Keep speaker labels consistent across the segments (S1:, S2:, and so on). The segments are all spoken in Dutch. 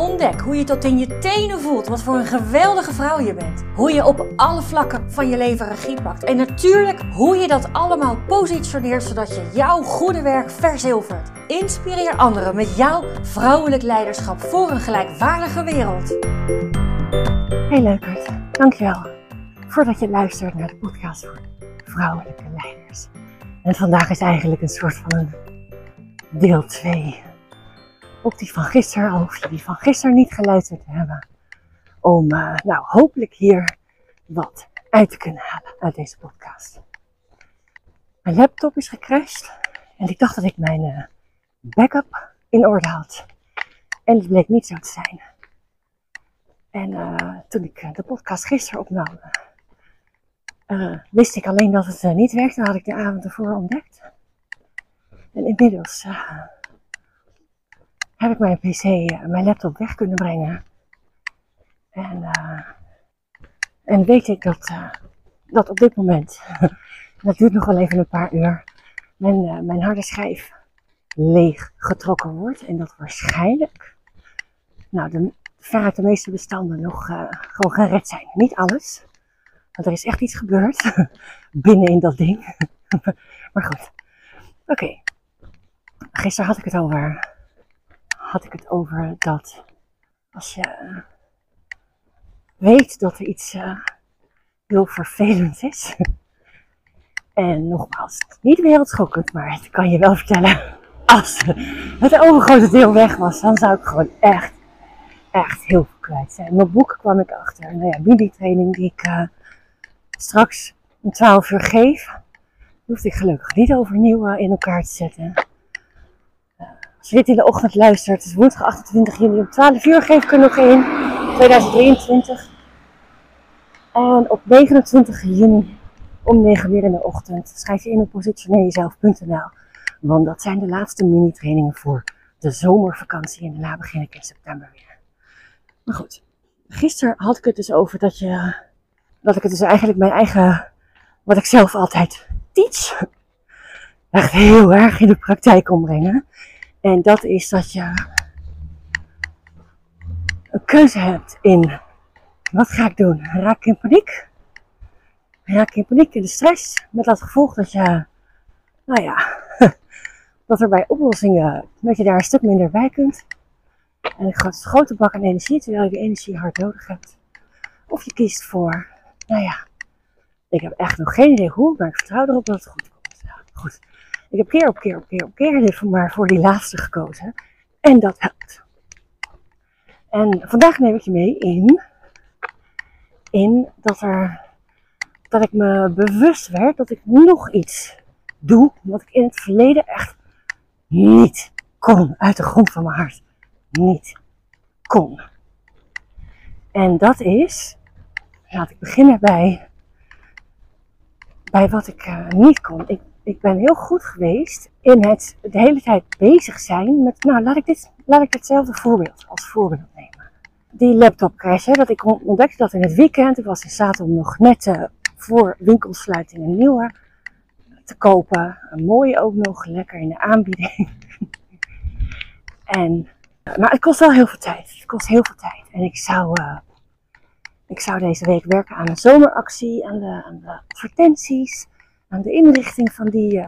S1: Ontdek hoe je tot in je tenen voelt wat voor een geweldige vrouw je bent. Hoe je op alle vlakken van je leven regie pakt. En natuurlijk hoe je dat allemaal positioneert zodat je jouw goede werk verzilvert. Inspireer anderen met jouw vrouwelijk leiderschap voor een gelijkwaardige wereld.
S2: Hey leukert, dankjewel voordat je luistert naar de podcast voor vrouwelijke leiders. En vandaag is eigenlijk een soort van deel 2 op die van gisteren, al hoef je die van gisteren niet geluisterd te hebben. Om uh, nou hopelijk hier wat uit te kunnen halen uit deze podcast. Mijn laptop is gecrashed en ik dacht dat ik mijn uh, backup in orde had. En het bleek niet zo te zijn. En uh, toen ik de podcast gisteren opnam, wist ik alleen dat het niet werkte. Dat had ik de avond ervoor ontdekt. En inmiddels heb ik mijn pc, eh, mijn laptop weg kunnen brengen. En, uh, en weet ik dat, uh, dat op dit moment, dat duurt nog wel even een paar uur, mijn, mijn harde schijf leeg getrokken wordt. En dat waarschijnlijk, nou, de, de meeste bestanden nog gewoon gered zijn. Niet alles, want er is echt iets gebeurd binnen in dat ding. maar goed, oké. Gisteren had ik het over had ik het over dat als je weet dat er iets uh, heel vervelend is. en nogmaals, niet wereldschokkend, maar het kan je wel vertellen. Als het overgrote deel weg was, dan zou ik gewoon echt, echt heel veel kwijt zijn. Mijn boek kwam ik achter. Nou ja, mini-training die ik uh, straks om 12 uur geef, hoefde ik gelukkig niet overnieuw in elkaar te zetten. Als je dit in de ochtend luistert, het is woensdag 28 juni om 12 uur geef ik er nog in, 2023. En op 29 juni om 9 uur in de ochtend schrijf je in op positioneerjezelf.nl. Want dat zijn de laatste mini-trainingen voor de zomervakantie en daarna begin ik in september weer. Maar goed, gisteren had ik het dus over dat, je, dat ik het dus eigenlijk mijn eigen, wat ik zelf altijd teach, echt heel erg in de praktijk kon brengen. En dat is dat je een keuze hebt in wat ga ik doen? Raak ik in paniek? Raak ik in paniek in de stress? Met dat gevolg dat je, nou ja, dat er bij oplossingen, dat je daar een stuk minder bij kunt. En een grote, grote bak aan energie, terwijl je die energie hard nodig hebt. Of je kiest voor, nou ja, ik heb echt nog geen idee hoe, maar ik vertrouw erop dat het goed komt. Ja, goed. Ik heb keer op keer op keer op keer maar voor die laatste gekozen. En dat helpt. En vandaag neem ik je mee in, in dat, er, dat ik me bewust werd dat ik nog iets doe wat ik in het verleden echt niet kon. Uit de grond van mijn hart. Niet kon. En dat is, laat ik beginnen bij, bij wat ik uh, niet kon. Ik ik ben heel goed geweest in het de hele tijd bezig zijn met, nou laat ik, dit, laat ik hetzelfde voorbeeld als voorbeeld nemen. Die laptop crash, hè, dat ik ontdekte dat in het weekend, ik was in om nog net uh, voor winkelsluiting een nieuwe te kopen. Een mooie ook nog, lekker in de aanbieding. en, maar het kost wel heel veel tijd. Het kost heel veel tijd. En ik zou, uh, ik zou deze week werken aan een zomeractie, aan de, aan de advertenties aan de inrichting van die, uh,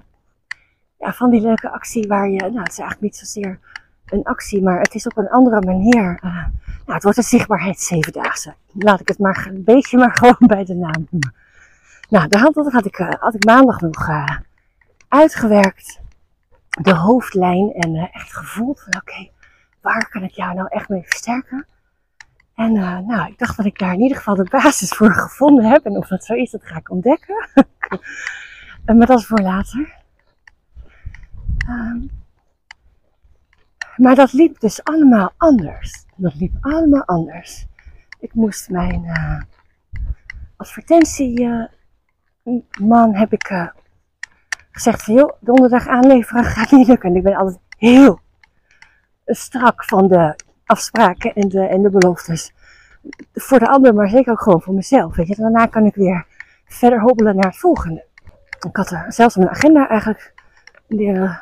S2: ja, van die leuke actie waar je, nou het is eigenlijk niet zozeer een actie, maar het is op een andere manier. Uh, nou, het wordt een zichtbaarheid zevendaagse. Laat ik het maar een beetje maar gewoon bij de naam noemen. Nou, daar had, had, ik, uh, had ik maandag nog uitgewerkt. De hoofdlijn en echt gevoeld van oké, waar kan ik jou nou echt mee versterken? En nou, ik dacht dat ik daar in ieder geval de basis voor gevonden heb. En of dat zo is, dat ga ik ontdekken. maar dat is voor later. Um, maar dat liep dus allemaal anders. Dat liep allemaal anders. Ik moest mijn uh, advertentieman uh, heb ik gezegd van, donderdag aanleveren gaat niet lukken. En ik ben altijd heel strak van de afspraken en de, en de beloftes. Voor de ander, maar zeker ook gewoon voor mezelf. Weet je. Daarna kan ik weer verder hobbelen naar het volgende. Ik had er zelfs mijn agenda eigenlijk de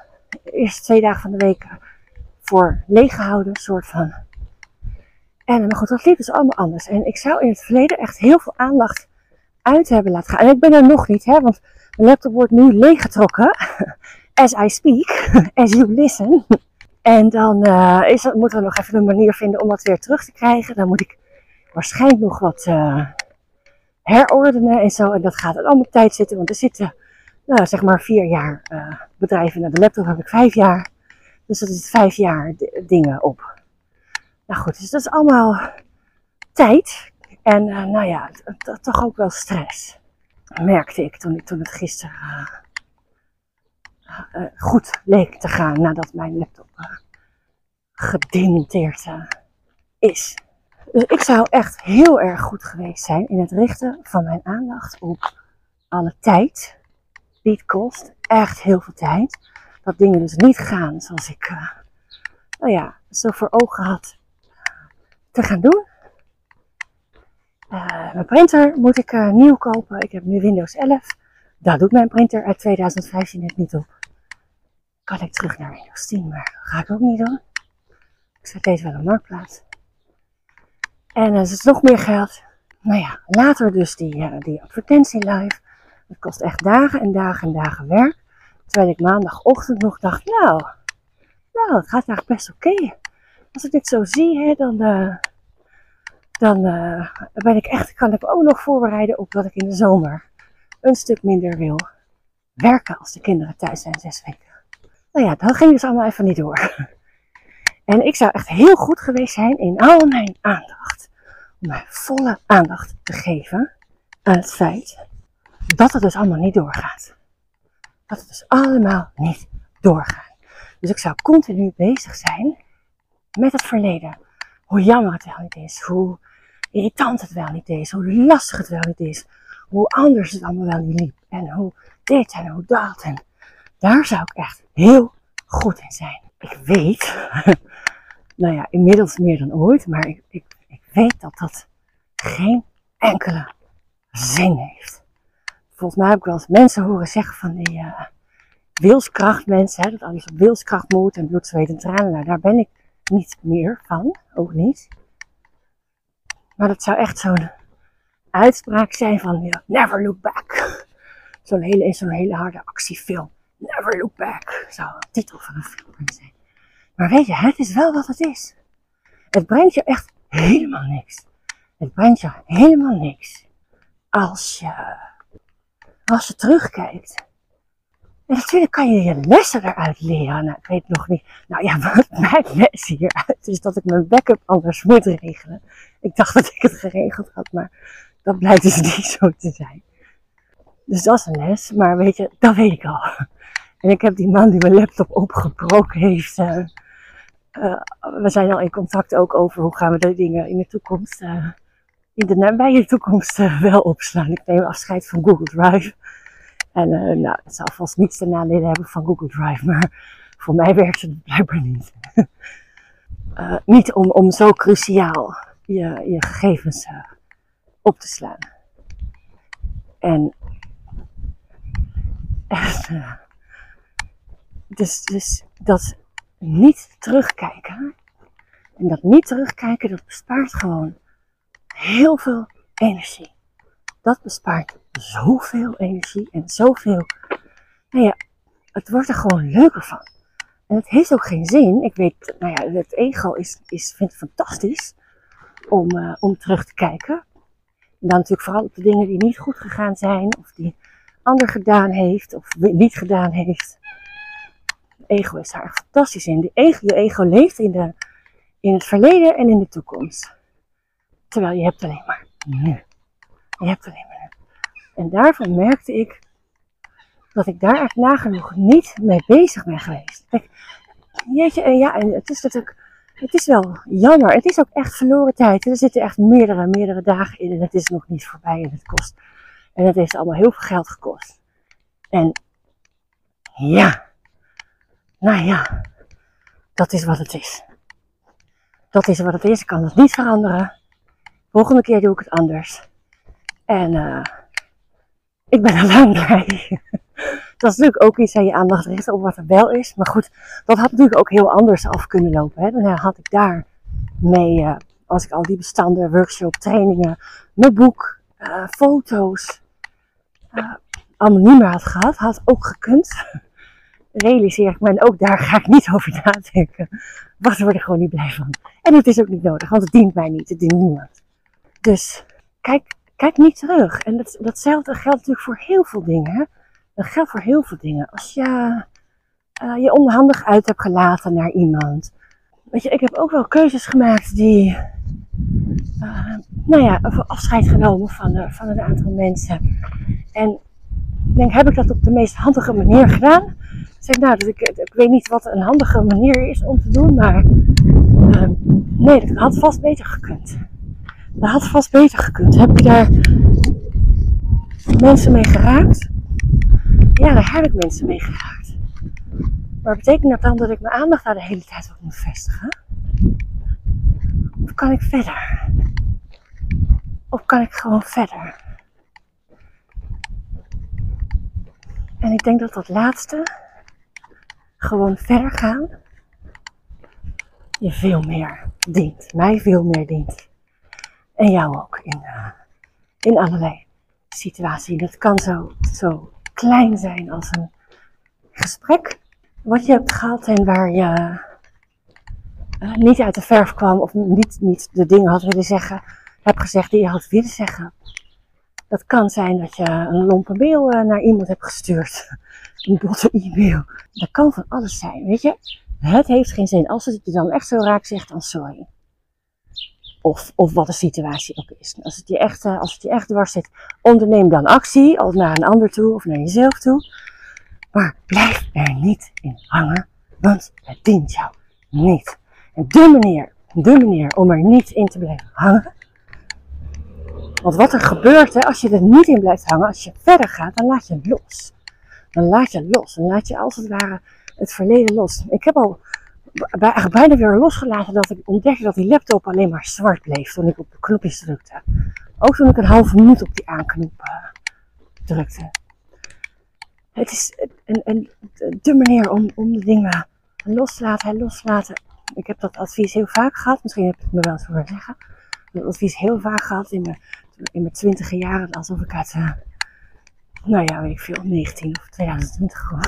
S2: eerste twee dagen van de week voor leeggehouden, soort van. En maar goed, dat liep dus allemaal anders. En ik zou in het verleden echt heel veel aandacht uit hebben laten gaan. En ik ben er nog niet, hè, want mijn laptop wordt nu leeggetrokken. As I speak, as you listen. En dan uh, is dat, moeten we nog even een manier vinden om dat weer terug te krijgen. Dan moet ik waarschijnlijk nog wat uh, herordenen en zo. En dat gaat allemaal tijd zitten, want er zitten, nou, zeg maar, vier jaar uh, bedrijven. Naar de laptop heb ik vijf jaar. Dus dat is vijf jaar dingen op. Nou goed, dus dat is allemaal tijd. En nou ja, toch ook wel stress. Merkte ik toen, toen het gisteren uh, goed leek te gaan nadat mijn laptop gedemonteerd is. Dus ik zou echt heel erg goed geweest zijn in het richten van mijn aandacht op alle tijd die het kost. Echt heel veel tijd. Dat dingen dus niet gaan zoals ik nou ja, zo voor ogen had te gaan doen. mijn printer moet ik nieuw kopen. Ik heb nu Windows 11. Daar doet mijn printer uit 2015 het niet op kan ik terug naar Windows 10, maar dat ga ik ook niet doen. Ik zet deze wel op marktplaats. En het nog meer geld, nou ja, later dus die, die advertentie live. Het kost echt dagen en dagen en dagen werk. Terwijl ik maandagochtend nog dacht, nou, nou, het gaat eigenlijk best oké. Als ik dit zo zie, hè, dan, uh, dan uh, ben ik echt, kan ik ook nog voorbereiden op dat ik in de zomer een stuk minder wil werken als de kinderen thuis zijn, zes weken. Nou ja, dat ging dus allemaal even niet door. En ik zou echt heel goed geweest zijn in al mijn aandacht. Om mijn volle aandacht te geven aan het feit dat het dus allemaal niet doorgaat. Dat het dus allemaal niet doorgaat. Dus ik zou continu bezig zijn met het verleden. Hoe jammer het wel niet is. Hoe irritant het wel niet is. Hoe lastig het wel niet is. Hoe anders het allemaal wel niet liep. En hoe dit en hoe dat. En daar zou ik echt heel goed in zijn. Ik weet, nou ja, inmiddels meer dan ooit, maar ik, ik, ik weet dat dat geen enkele zin heeft. Volgens mij heb ik wel eens mensen horen zeggen van die uh, wilskrachtmensen, hè, dat alles op wilskracht moet en bloed, zweet en tranen. Nou, daar ben ik niet meer van, ook niet. Maar dat zou echt zo'n uitspraak zijn van never look back. Zo'n hele, hele harde actiefilm. Never Look Back zou een titel van een film kunnen zijn. Maar weet je, het is wel wat het is. Het brengt je echt helemaal niks. Het brengt je helemaal niks. Als je, als je terugkijkt. En natuurlijk kan je je lessen eruit leren. Nou, ik weet nog niet. Nou ja, wat mijn les hieruit is dat ik mijn backup anders moet regelen. Ik dacht dat ik het geregeld had, maar dat blijkt dus niet zo te zijn. Dus dat is een les, maar weet je, dat weet ik al. En ik heb die man die mijn laptop opgebroken heeft. Uh, uh, we zijn al in contact ook over hoe gaan we de dingen in de toekomst, uh, in de nabije toekomst wel opslaan. Ik neem afscheid van Google Drive. En nou, het zal vast niets ten nadele hebben van Google Drive, maar voor mij werkt het blijkbaar niet. niet om, om zo cruciaal je, je gegevens op te slaan. En dus, dus dat niet terugkijken. En dat niet terugkijken, dat bespaart gewoon heel veel energie. Dat bespaart zoveel energie en zoveel. Nou ja, het wordt er gewoon leuker van. En het heeft ook geen zin. Ik weet, nou ja, het ego is, is, vindt het fantastisch om, uh, om terug te kijken. En dan natuurlijk vooral op de dingen die niet goed gegaan zijn, of die ander gedaan heeft, of niet gedaan heeft ego is daar fantastisch in. De ego, je ego leeft in, de, in het verleden en in de toekomst. Terwijl je hebt alleen maar nu. Je hebt alleen maar nu. En daarvan merkte ik dat ik daar echt nagenoeg niet mee bezig ben geweest. Kijk, jeetje, en ja, en het is natuurlijk, het is wel jammer. Het is ook echt verloren tijd. Er zitten echt meerdere, meerdere dagen in en het is nog niet voorbij en het kost. En het heeft allemaal heel veel geld gekost. En Ja. Nou ja, dat is wat het is. Dat is wat het is. Ik kan het niet veranderen. Volgende keer doe ik het anders. En uh, ik ben er lang blij. dat is natuurlijk ook iets aan je aandacht richten op wat er wel is. Maar goed, dat had natuurlijk ook heel anders af kunnen lopen. Hè. Dan had ik daar mee, uh, als ik al die bestanden, workshop, trainingen, mijn boek, uh, foto's, allemaal niet meer had gehad, had ook gekund. Realiseer ik me, en ook daar ga ik niet over nadenken. Wat word er gewoon niet blij van. En het is ook niet nodig, want het dient mij niet, het dient niemand. Dus kijk, kijk niet terug. En dat, datzelfde geldt natuurlijk voor heel veel dingen. Dat geldt voor heel veel dingen. Als je uh, je onhandig uit hebt gelaten naar iemand. Weet je, ik heb ook wel keuzes gemaakt die, uh, nou ja, afscheid genomen van, van een aantal mensen. En ik denk, heb ik dat op de meest handige manier gedaan? Ik zeg, nou, dus ik, ik weet niet wat een handige manier is om te doen, maar uh, nee, dat had vast beter gekund. Dat had vast beter gekund. Heb je daar mensen mee geraakt? Ja, daar heb ik mensen mee geraakt. Maar betekent dat dan dat ik mijn aandacht daar de hele tijd op moet vestigen? Of kan ik verder? Of kan ik gewoon verder? En ik denk dat dat laatste, gewoon verder gaan, je veel meer dient. Mij veel meer dient. En jou ook in, in allerlei situaties. Dat kan zo, zo klein zijn als een gesprek wat je hebt gehad en waar je uh, niet uit de verf kwam of niet, niet de dingen had willen zeggen, hebt gezegd die je had willen zeggen. Dat kan zijn dat je een lompe mail uh, naar iemand hebt gestuurd. Een botte e-mail. Dat kan van alles zijn, weet je. Het heeft geen zin. Als het je dan echt zo raakt zegt, dan sorry. Of, of wat de situatie ook is. Als het je echt, uh, als het je echt dwars zit, onderneem dan actie. Of naar een ander toe of naar jezelf toe. Maar blijf er niet in hangen, want het dient jou niet. En de manier, de manier om er niet in te blijven hangen. Want wat er gebeurt hè, als je er niet in blijft hangen, als je verder gaat, dan laat je los. Dan laat je los. Dan laat je als het ware het verleden los. Ik heb al eigenlijk bijna weer losgelaten dat ik ontdekte dat die laptop alleen maar zwart bleef toen ik op de knopjes drukte. Ook toen ik een halve minuut op die aanknop uh, drukte. Het is een, een, de manier om, om de dingen los te laten en los te laten. Ik heb dat advies heel vaak gehad. Misschien heb ik het me wel eens horen zeggen. Dat advies heel vaak gehad in mijn, in mijn twintige jaren. Alsof ik uit, uh, nou ja, weet ik veel, 19 of 2020 gewoon.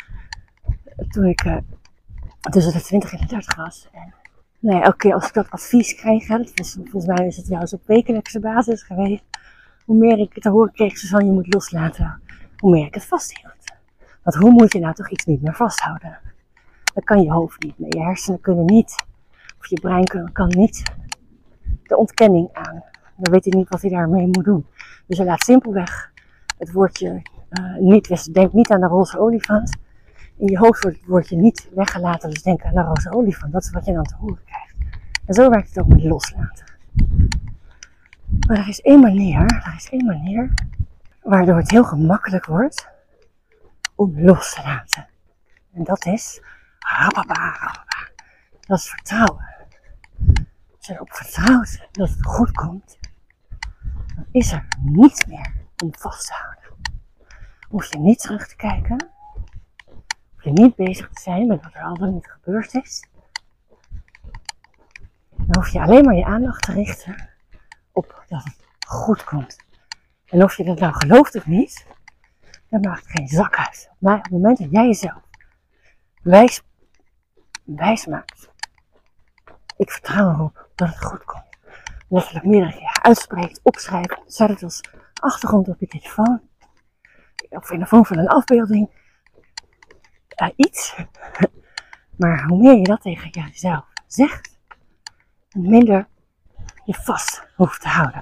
S2: Toen ik uh, tussen de 20 en de 30 was. En nou ja, elke keer als ik dat advies kreeg, hè, volgens mij is het eens op wekelijkse basis geweest. Hoe meer ik te horen kreeg, van je moet loslaten, hoe meer ik het vasthield. Want hoe moet je nou toch iets niet meer vasthouden? Dat kan je hoofd niet meer. Je hersenen kunnen niet, of je brein kan, kan niet de ontkenning aan. Dan weet hij niet wat hij daarmee moet doen. Dus hij laat simpelweg het woordje uh, niet, denk niet aan de roze olifant. In je hoofd het woordje niet weggelaten, dus denk aan de roze olifant. Dat is wat je dan te horen krijgt. En zo werkt het ook met loslaten. Maar er is één manier, er is één manier waardoor het heel gemakkelijk wordt om los te laten. En dat is Dat is vertrouwen. Als je erop vertrouwt dat het goed komt, dan is er niets meer om vast te houden. Hoef je niet terug te kijken. Je niet bezig te zijn met wat er al dan niet gebeurd is. Dan hoef je alleen maar je aandacht te richten op dat het goed komt. En of je dat nou gelooft of niet, dat maakt geen zak uit. Maar op het moment dat jij jezelf wijs, wijs maakt, ik vertrouw erop dat het goed komt. Letterlijk meerdere keer uitspreekt, opschrijft, zet het als achtergrond op je telefoon. Of in de vorm van een afbeelding. Iets. Maar hoe meer je dat tegen jezelf zegt, hoe minder je vast hoeft te houden.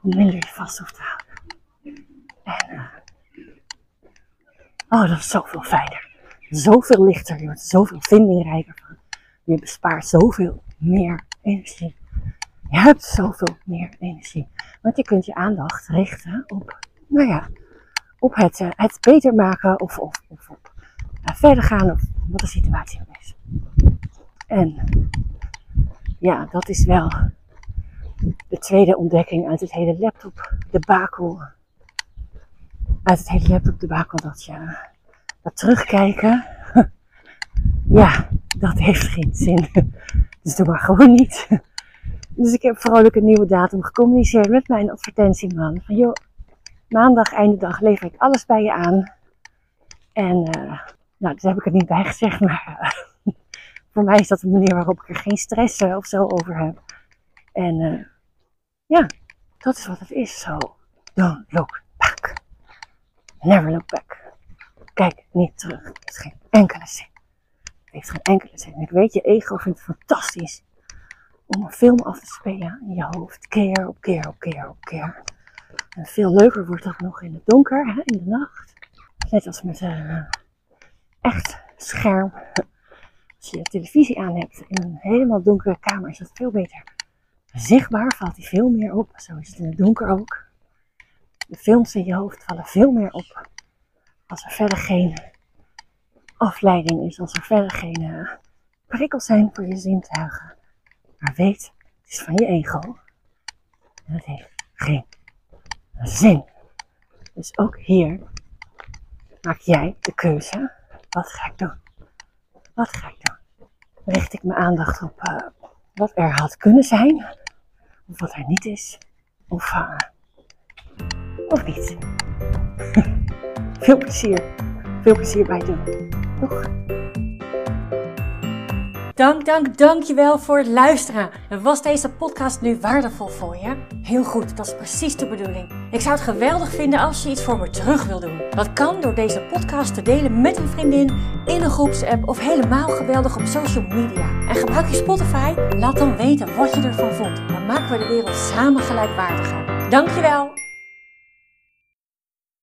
S2: Hoe minder je vast hoeft te houden. En uh, oh, dat is zoveel fijner. Zoveel lichter. Je wordt zoveel vindingrijker. Je bespaart zoveel meer energie. Je hebt zoveel meer energie. Want je kunt je aandacht richten op, nou ja, op het, eh, het beter maken of, of, of op eh, verder gaan of wat de situatie is. En ja, dat is wel de tweede ontdekking uit het hele laptop debakel. Uit het hele laptop debakel dat je dat terugkijken. Ja, dat heeft geen zin. Dus doe maar gewoon niet. Dus ik heb vrolijk een nieuwe datum gecommuniceerd met mijn advertentieman. Van joh, maandag, einde dag, lever ik alles bij je aan. En uh, nou, dat heb ik er niet bij gezegd, maar uh, voor mij is dat een manier waarop ik er geen stress uh, of zo over heb. En ja, dat is wat het is. Zo, so, don't look back. Never look back. Kijk niet terug. Het heeft geen enkele zin. Het heeft geen enkele zin. Ik weet, je ego vindt het fantastisch om een film af te spelen in je hoofd. Keer op keer op keer op keer. En veel leuker wordt dat nog in het donker, in de nacht. Net als met echt scherm. Als je televisie aan hebt in een helemaal donkere kamer is dat veel beter zichtbaar. Valt hij veel meer op. Zo is het in het donker ook. De films in je hoofd vallen veel meer op. Als er verder geen afleiding is. Als er verder geen uh, prikkels zijn voor je zintuigen. Maar weet, het is van je ego. En het heeft geen zin. Dus ook hier maak jij de keuze. Wat ga ik doen? Wat ga ik doen? Richt ik mijn aandacht op uh, wat er had kunnen zijn? Of wat er niet is? Of, uh, of niet? Veel plezier. Veel plezier bij doen. Doeg!
S1: Dank, dank, dankjewel voor het luisteren. En was deze podcast nu waardevol voor je? Heel goed, dat is precies de bedoeling. Ik zou het geweldig vinden als je iets voor me terug wil doen. Dat kan door deze podcast te delen met een vriendin, in een groepsapp of helemaal geweldig op social media. En gebruik je Spotify? Laat dan weten wat je ervan vond. Dan maken we de wereld samen gelijkwaardiger. Dankjewel.